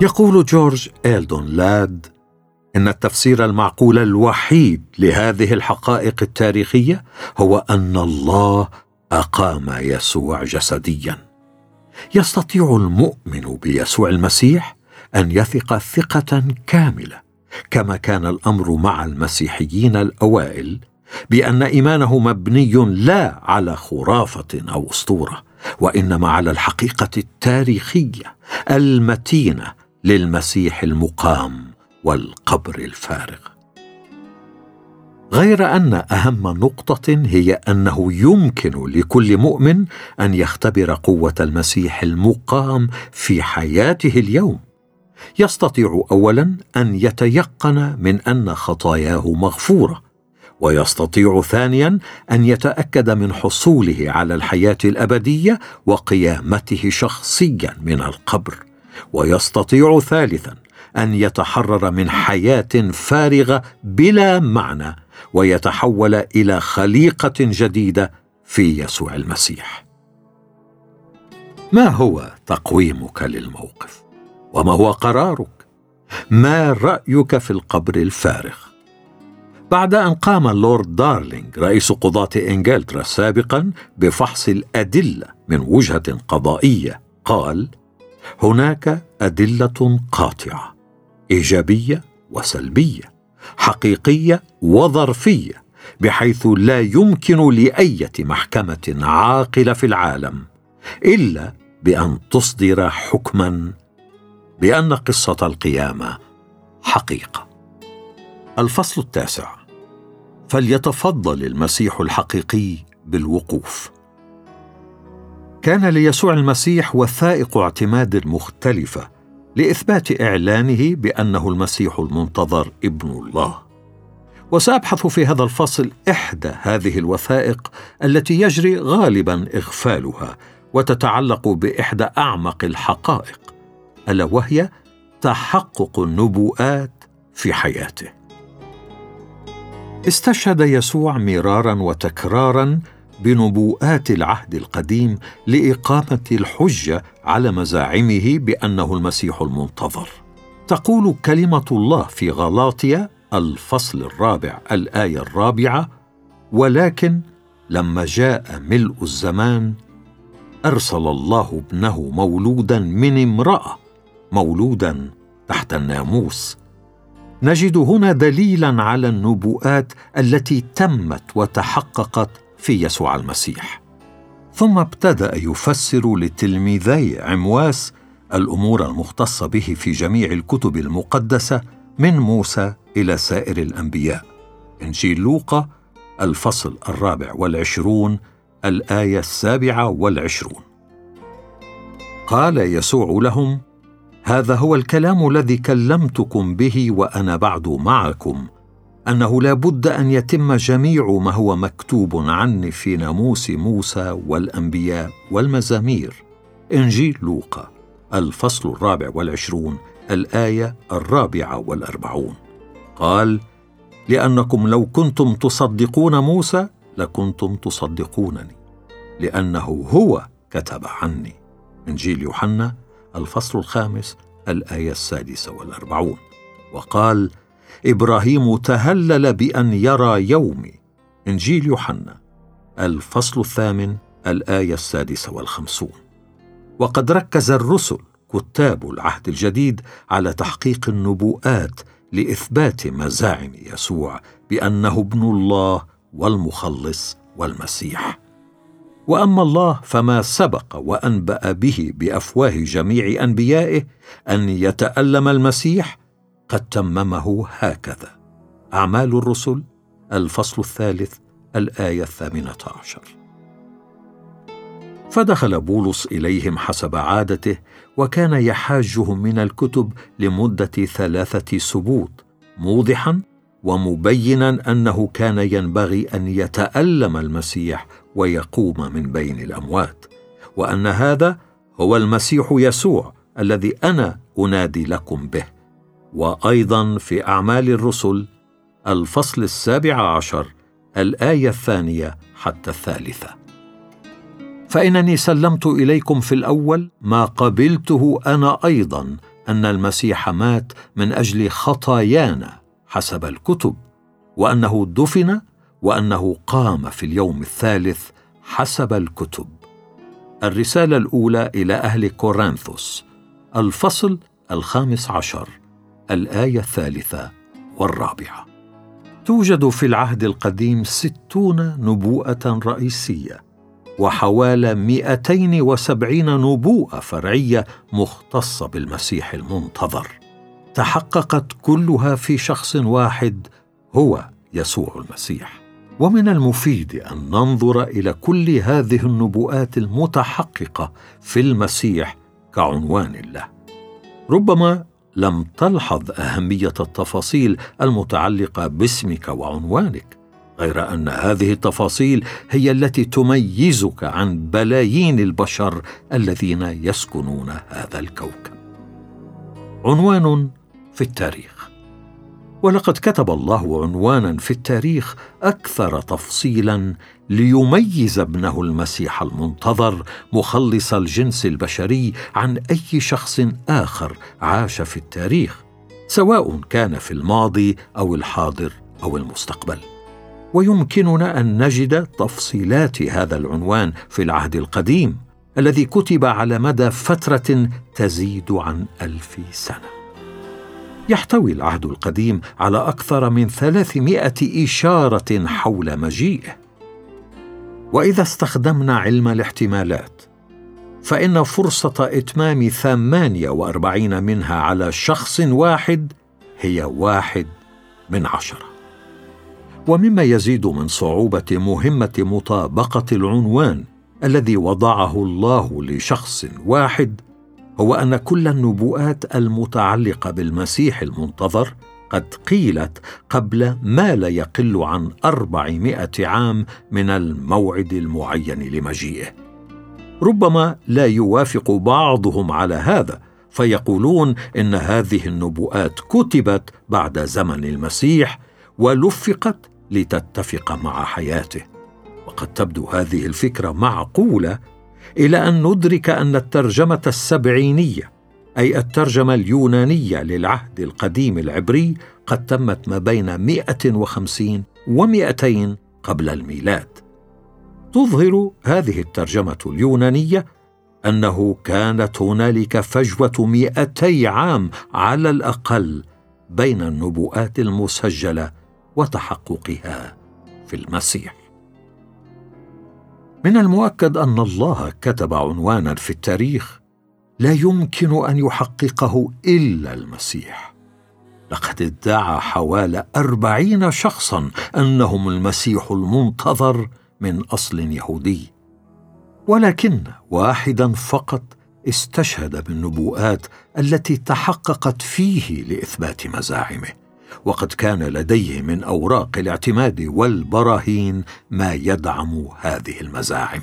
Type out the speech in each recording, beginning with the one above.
يقول جورج إلدون لاد إن التفسير المعقول الوحيد لهذه الحقائق التاريخية هو أن الله أقام يسوع جسديا. يستطيع المؤمن بيسوع المسيح أن يثق ثقة كاملة كما كان الأمر مع المسيحيين الأوائل بأن إيمانه مبني لا على خرافة أو أسطورة وإنما على الحقيقة التاريخية المتينة للمسيح المقام والقبر الفارغ. غير أن أهم نقطة هي أنه يمكن لكل مؤمن أن يختبر قوة المسيح المقام في حياته اليوم. يستطيع اولا أن يتيقن من أن خطاياه مغفورة ويستطيع ثانيا أن يتأكد من حصوله على الحياة الأبدية وقيامته شخصيا من القبر. ويستطيع ثالثا أن يتحرر من حياة فارغة بلا معنى ويتحول إلى خليقة جديدة في يسوع المسيح. ما هو تقويمك للموقف؟ وما هو قرارك؟ ما رأيك في القبر الفارغ؟ بعد أن قام اللورد دارلينغ رئيس قضاة إنجلترا سابقا بفحص الأدلة من وجهة قضائية قال هناك أدلة قاطعة إيجابية وسلبية حقيقية وظرفية بحيث لا يمكن لأية محكمة عاقلة في العالم إلا بأن تصدر حكما بأن قصة القيامة حقيقة. الفصل التاسع. فليتفضل المسيح الحقيقي بالوقوف. كان ليسوع المسيح وثائق اعتماد مختلفة لإثبات إعلانه بأنه المسيح المنتظر ابن الله. وسأبحث في هذا الفصل إحدى هذه الوثائق التي يجري غالبا إغفالها وتتعلق بإحدى أعمق الحقائق ألا وهي تحقق النبوءات في حياته. استشهد يسوع مرارا وتكرارا بنبوءات العهد القديم لإقامة الحجة على مزاعمه بأنه المسيح المنتظر. تقول كلمة الله في غلاطيا الفصل الرابع الآية الرابعة ولكن لما جاء ملء الزمان أرسل الله ابنه مولودا من امرأة مولودا تحت الناموس. نجد هنا دليلا على النبوءات التي تمت وتحققت في يسوع المسيح. ثم ابتدأ يفسر لتلميذي عمواس الأمور المختصة به في جميع الكتب المقدسة من موسى إلى سائر الأنبياء. إنجيل لوقا الفصل الرابع والعشرون الآية السابعة والعشرون. قال يسوع لهم هذا هو الكلام الذي كلمتكم به وأنا بعد معكم أنه لا بد أن يتم جميع ما هو مكتوب عني في ناموس موسى والأنبياء والمزامير. إنجيل لوقا. الفصل الرابع والعشرون الآية الرابعة والأربعون. قال لأنكم لو كنتم تصدقون موسى لكنتم تصدقونني لأنه هو كتب عني. إنجيل يوحنا الفصل الخامس الآية السادسة والأربعون. وقال إبراهيم تهلل بأن يرى يومي إنجيل يوحنا الفصل الثامن الآية السادسة والخمسون. وقد ركز الرسل كتاب العهد الجديد على تحقيق النبوءات لإثبات مزاعم يسوع بأنه ابن الله والمخلص والمسيح. وأما الله فما سبق وأنبأ به بأفواه جميع أنبيائه أن يتألم المسيح قد تممه هكذا. أعمال الرسل الفصل الثالث الآية الثامنة عشر. فدخل بولس إليهم حسب عادته وكان يحاجهم من الكتب لمدة ثلاثة سبوت موضحا ومبينا أنه كان ينبغي أن يتألم المسيح ويقوم من بين الأموات وأن هذا هو المسيح يسوع الذي أنا أنادي لكم به. وأيضا في أعمال الرسل الفصل السابع عشر الآية الثانية حتى الثالثة. فإنني سلمت إليكم في الأول ما قبلته أنا أيضا أن المسيح مات من أجل خطايانا حسب الكتب وأنه دفن وأنه قام في اليوم الثالث حسب الكتب. الرسالة الأولى إلى أهل كورنثوس الفصل الخامس عشر. الآية الثالثة والرابعة. توجد في العهد القديم ستون نبوءة رئيسية وحوالي 270 نبوءة فرعية مختصة بالمسيح المنتظر. تحققت كلها في شخص واحد هو يسوع المسيح. ومن المفيد أن ننظر إلى كل هذه النبوءات المتحققة في المسيح كعنوان له ربما لم تلحظ أهمية التفاصيل المتعلقة باسمك وعنوانك غير أن هذه التفاصيل هي التي تميزك عن بلايين البشر الذين يسكنون هذا الكوكب. عنوان في التاريخ. ولقد كتب الله عنوانا في التاريخ أكثر تفصيلا ليميز ابنه المسيح المنتظر مخلص الجنس البشري عن أي شخص آخر عاش في التاريخ سواء كان في الماضي أو الحاضر أو المستقبل. ويمكننا أن نجد تفصيلات هذا العنوان في العهد القديم الذي كتب على مدى فترة تزيد عن ألف سنة. يحتوي العهد القديم على أكثر من ثلاثمائة إشارة حول مجيئه وإذا استخدمنا علم الاحتمالات فرصة إتمام ثمانية وأربعين منها على شخص واحد هي واحد من عشرة. ومما يزيد من صعوبة مهمة مطابقة العنوان الذي وضعه الله لشخص واحد هو أن كل النبوءات المتعلقة بالمسيح المنتظر قد قيلت قبل ما لا يقل عن أربعمائة عام من الموعد المعين لمجيئه. ربما لا يوافق بعضهم على هذا فيقولون إن هذه النبوءات كتبت بعد زمن المسيح ولفقت لتتفق مع حياته. وقد تبدو هذه الفكرة معقولة إلى أن ندرك أن الترجمة السبعينية أي الترجمة اليونانية للعهد القديم العبري قد تمت ما بين 150 و200 قبل الميلاد. تظهر هذه الترجمة اليونانية أنه كانت هنالك فجوة 200 عام على الأقل بين النبوءات المسجلة وتحققها في المسيح من المؤكد أن الله كتب عنوانا في التاريخ لا يمكن أن يحققه إلا المسيح. لقد ادعى حوالي أربعين شخصا أنهم المسيح المنتظر من أصل يهودي. ولكن واحدا فقط استشهد بالنبوءات التي تحققت فيه لإثبات مزاعمه وقد كان لديه من أوراق الاعتماد والبراهين ما يدعم هذه المزاعم.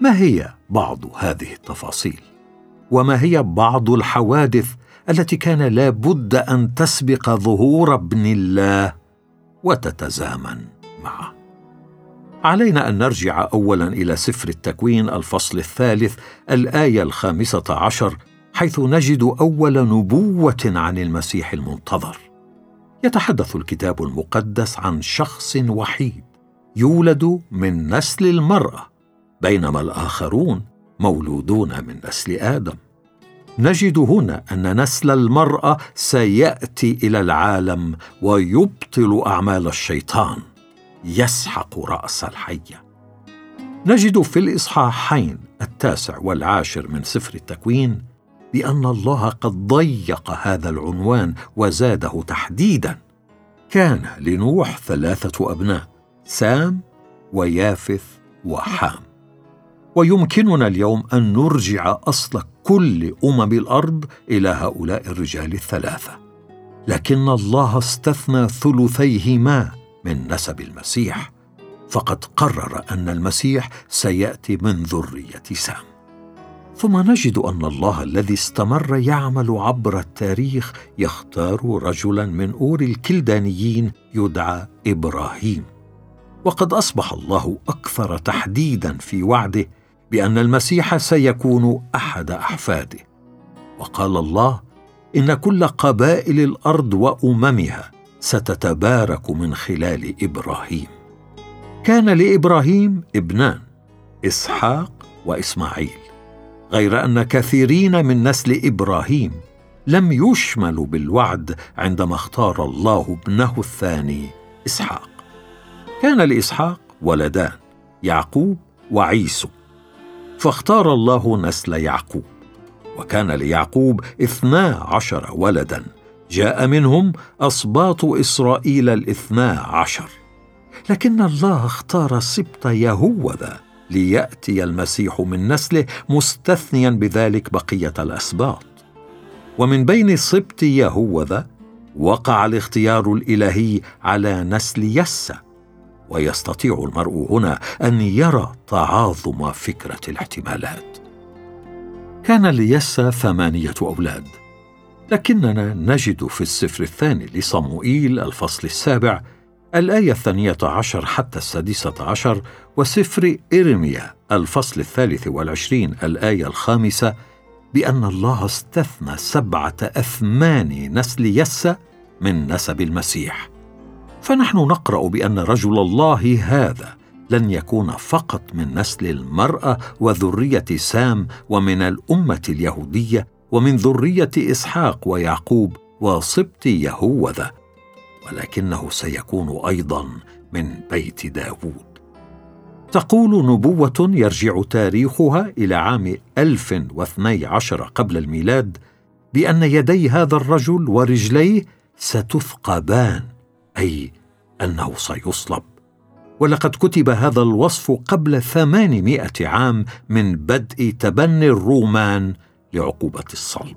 ما هي بعض هذه التفاصيل؟ وما هي بعض الحوادث التي كان لا بد أن تسبق ظهور ابن الله وتتزامن معه؟ علينا أن نرجع اولا إلى سفر التكوين الفصل الثالث الآية الخامسة عشر حيث نجد أول نبوة عن المسيح المنتظر. يتحدث الكتاب المقدس عن شخص وحيد يولد من نسل المرأة بينما الآخرون مولودون من نسل آدم. نجد هنا أن نسل المرأة سيأتي إلى العالم ويبطل أعمال الشيطان يسحق رأس الحية. نجد في الإصحاحين التاسع والعاشر من سفر التكوين بأن الله قد ضيق هذا العنوان وزاده تحديدا. كان لنوح ثلاثة أبناء سام ويافث وحام. ويمكننا اليوم أن نرجع أصل كل أمم الأرض إلى هؤلاء الرجال الثلاثة. لكن الله استثنى ثلثيهما من نسب المسيح. فقد قرر أن المسيح سيأتي من ذرية سام. ثم نجد أن الله الذي استمر يعمل عبر التاريخ يختار رجلا من أور الكلدانيين يدعى إبراهيم. وقد أصبح الله أكثر تحديدا في وعده بأن المسيح سيكون أحد أحفاده. وقال الله إن كل قبائل الأرض وأممها ستتبارك من خلال إبراهيم. كان لإبراهيم ابنان إسحاق وإسماعيل. غير أن كثيرين من نسل إبراهيم لم يشملوا بالوعد عندما اختار الله ابنه الثاني إسحاق. كان لإسحاق ولدان يعقوب وعيسو. فاختار الله نسل يعقوب وكان ليعقوب اثنا عشر ولدا. جاء منهم اسباط إسرائيل الاثنا عشر. لكن الله اختار سبط يهوذا ليأتي المسيح من نسله مستثنيا بذلك بقية الأسباط. ومن بين سبط يهوذا وقع الاختيار الإلهي على نسل يسى ويستطيع المرء هنا أن يرى تعاظم فكرة الاحتمالات. كان ليسى ثمانية أولاد لكننا نجد في السفر الثاني لصموئيل الفصل السابع الآية الثانية عشر حتى السادسة عشر وسفر إرميا الفصل الثالث والعشرين الآية الخامسة بأن الله استثنى سبعة أثمان نسل يسى من نسب المسيح. فنحن نقرأ بأن رجل الله هذا لن يكون فقط من نسل المرأة وذرية سام ومن الأمة اليهودية ومن ذرية إسحاق ويعقوب وسبط يهوذا ولكنه سيكون أيضا من بيت داوود. تقول نبوة يرجع تاريخها إلى عام 1012 قبل الميلاد بأن يدي هذا الرجل ورجليه ستثقبان أي أنه سيصلب. ولقد كتب هذا الوصف قبل ثمانمائة عام من بدء تبني الرومان لعقوبة الصلب.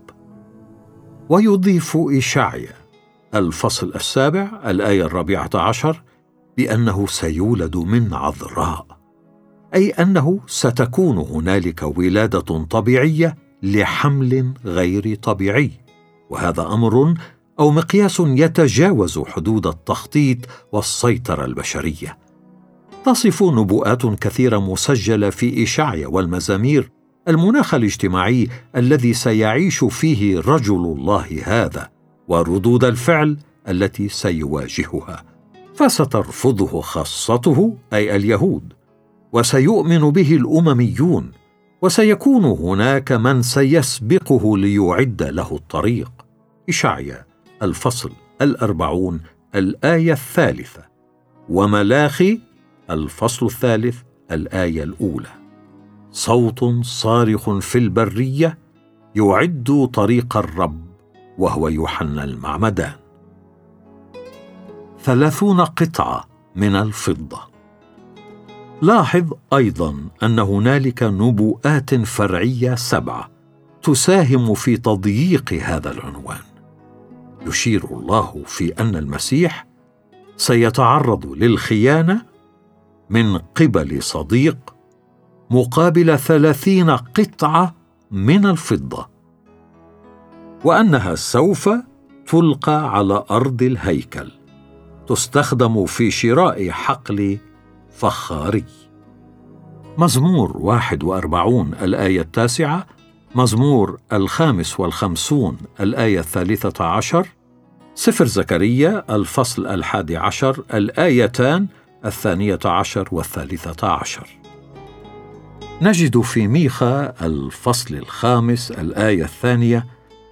ويضيف إشعيا الفصل السابع الآية الرابعة عشر بأنه سيولد من عذراء أي أنه ستكون هنالك ولادة طبيعية لحمل غير طبيعي وهذا أمر أو مقياس يتجاوز حدود التخطيط والسيطرة البشرية. تصف نبوءات كثيرة مسجلة في إشعيا والمزامير المناخ الاجتماعي الذي سيعيش فيه رجل الله هذا. وردود الفعل التي سيواجهها فسترفضه خاصته أي اليهود وسيؤمن به الأمميون وسيكون هناك من سيسبقه ليعد له الطريق. إشعيا الفصل الأربعون الآية الثالثة وملاخي الفصل الثالث الآية الأولى. صوت صارخ في البرية يعد طريق الرب وهو يوحنا المعمدان. ثلاثون قطعة من الفضة. لاحظ أيضا أن هنالك نبوءات فرعية سبعة تساهم في تضييق هذا العنوان. يشير الله في أن المسيح سيتعرض للخيانة من قبل صديق مقابل ثلاثين قطعة من الفضة. وأنها سوف تلقى على أرض الهيكل تستخدم في شراء حقل فخاري. مزمور واحد وأربعون الآية التاسعة مزمور الخامس والخمسون الآية الثالثة عشر سفر زكريا الفصل الحادي عشر الآيتان الثانية عشر والثالثة عشر. نجد في ميخا الفصل الخامس الآية الثانية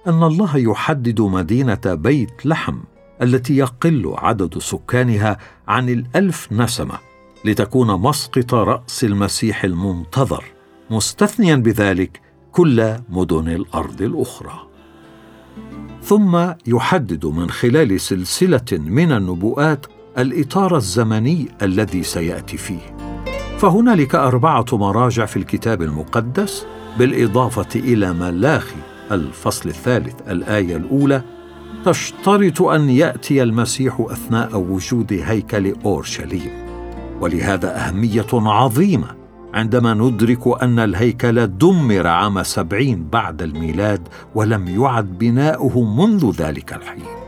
أن الله يحدد مدينة بيت لحم التي يقل عدد سكانها عن الألف نسمة لتكون مسقط رأس المسيح المنتظر مستثنيا بذلك كل مدن الأرض الأخرى. ثم يحدد من خلال سلسلة من النبوءات الإطار الزمني الذي سيأتي فيه. فهنالك أربعة مراجع في الكتاب المقدس بالإضافة إلى ملاخي الفصل الثالث الآية الأولى تشترط أن يأتي المسيح أثناء وجود هيكل أورشليم. ولهذا أهمية عظيمة عندما ندرك أن الهيكل دمر عام سبعين بعد الميلاد ولم يعد بناؤه منذ ذلك الحين.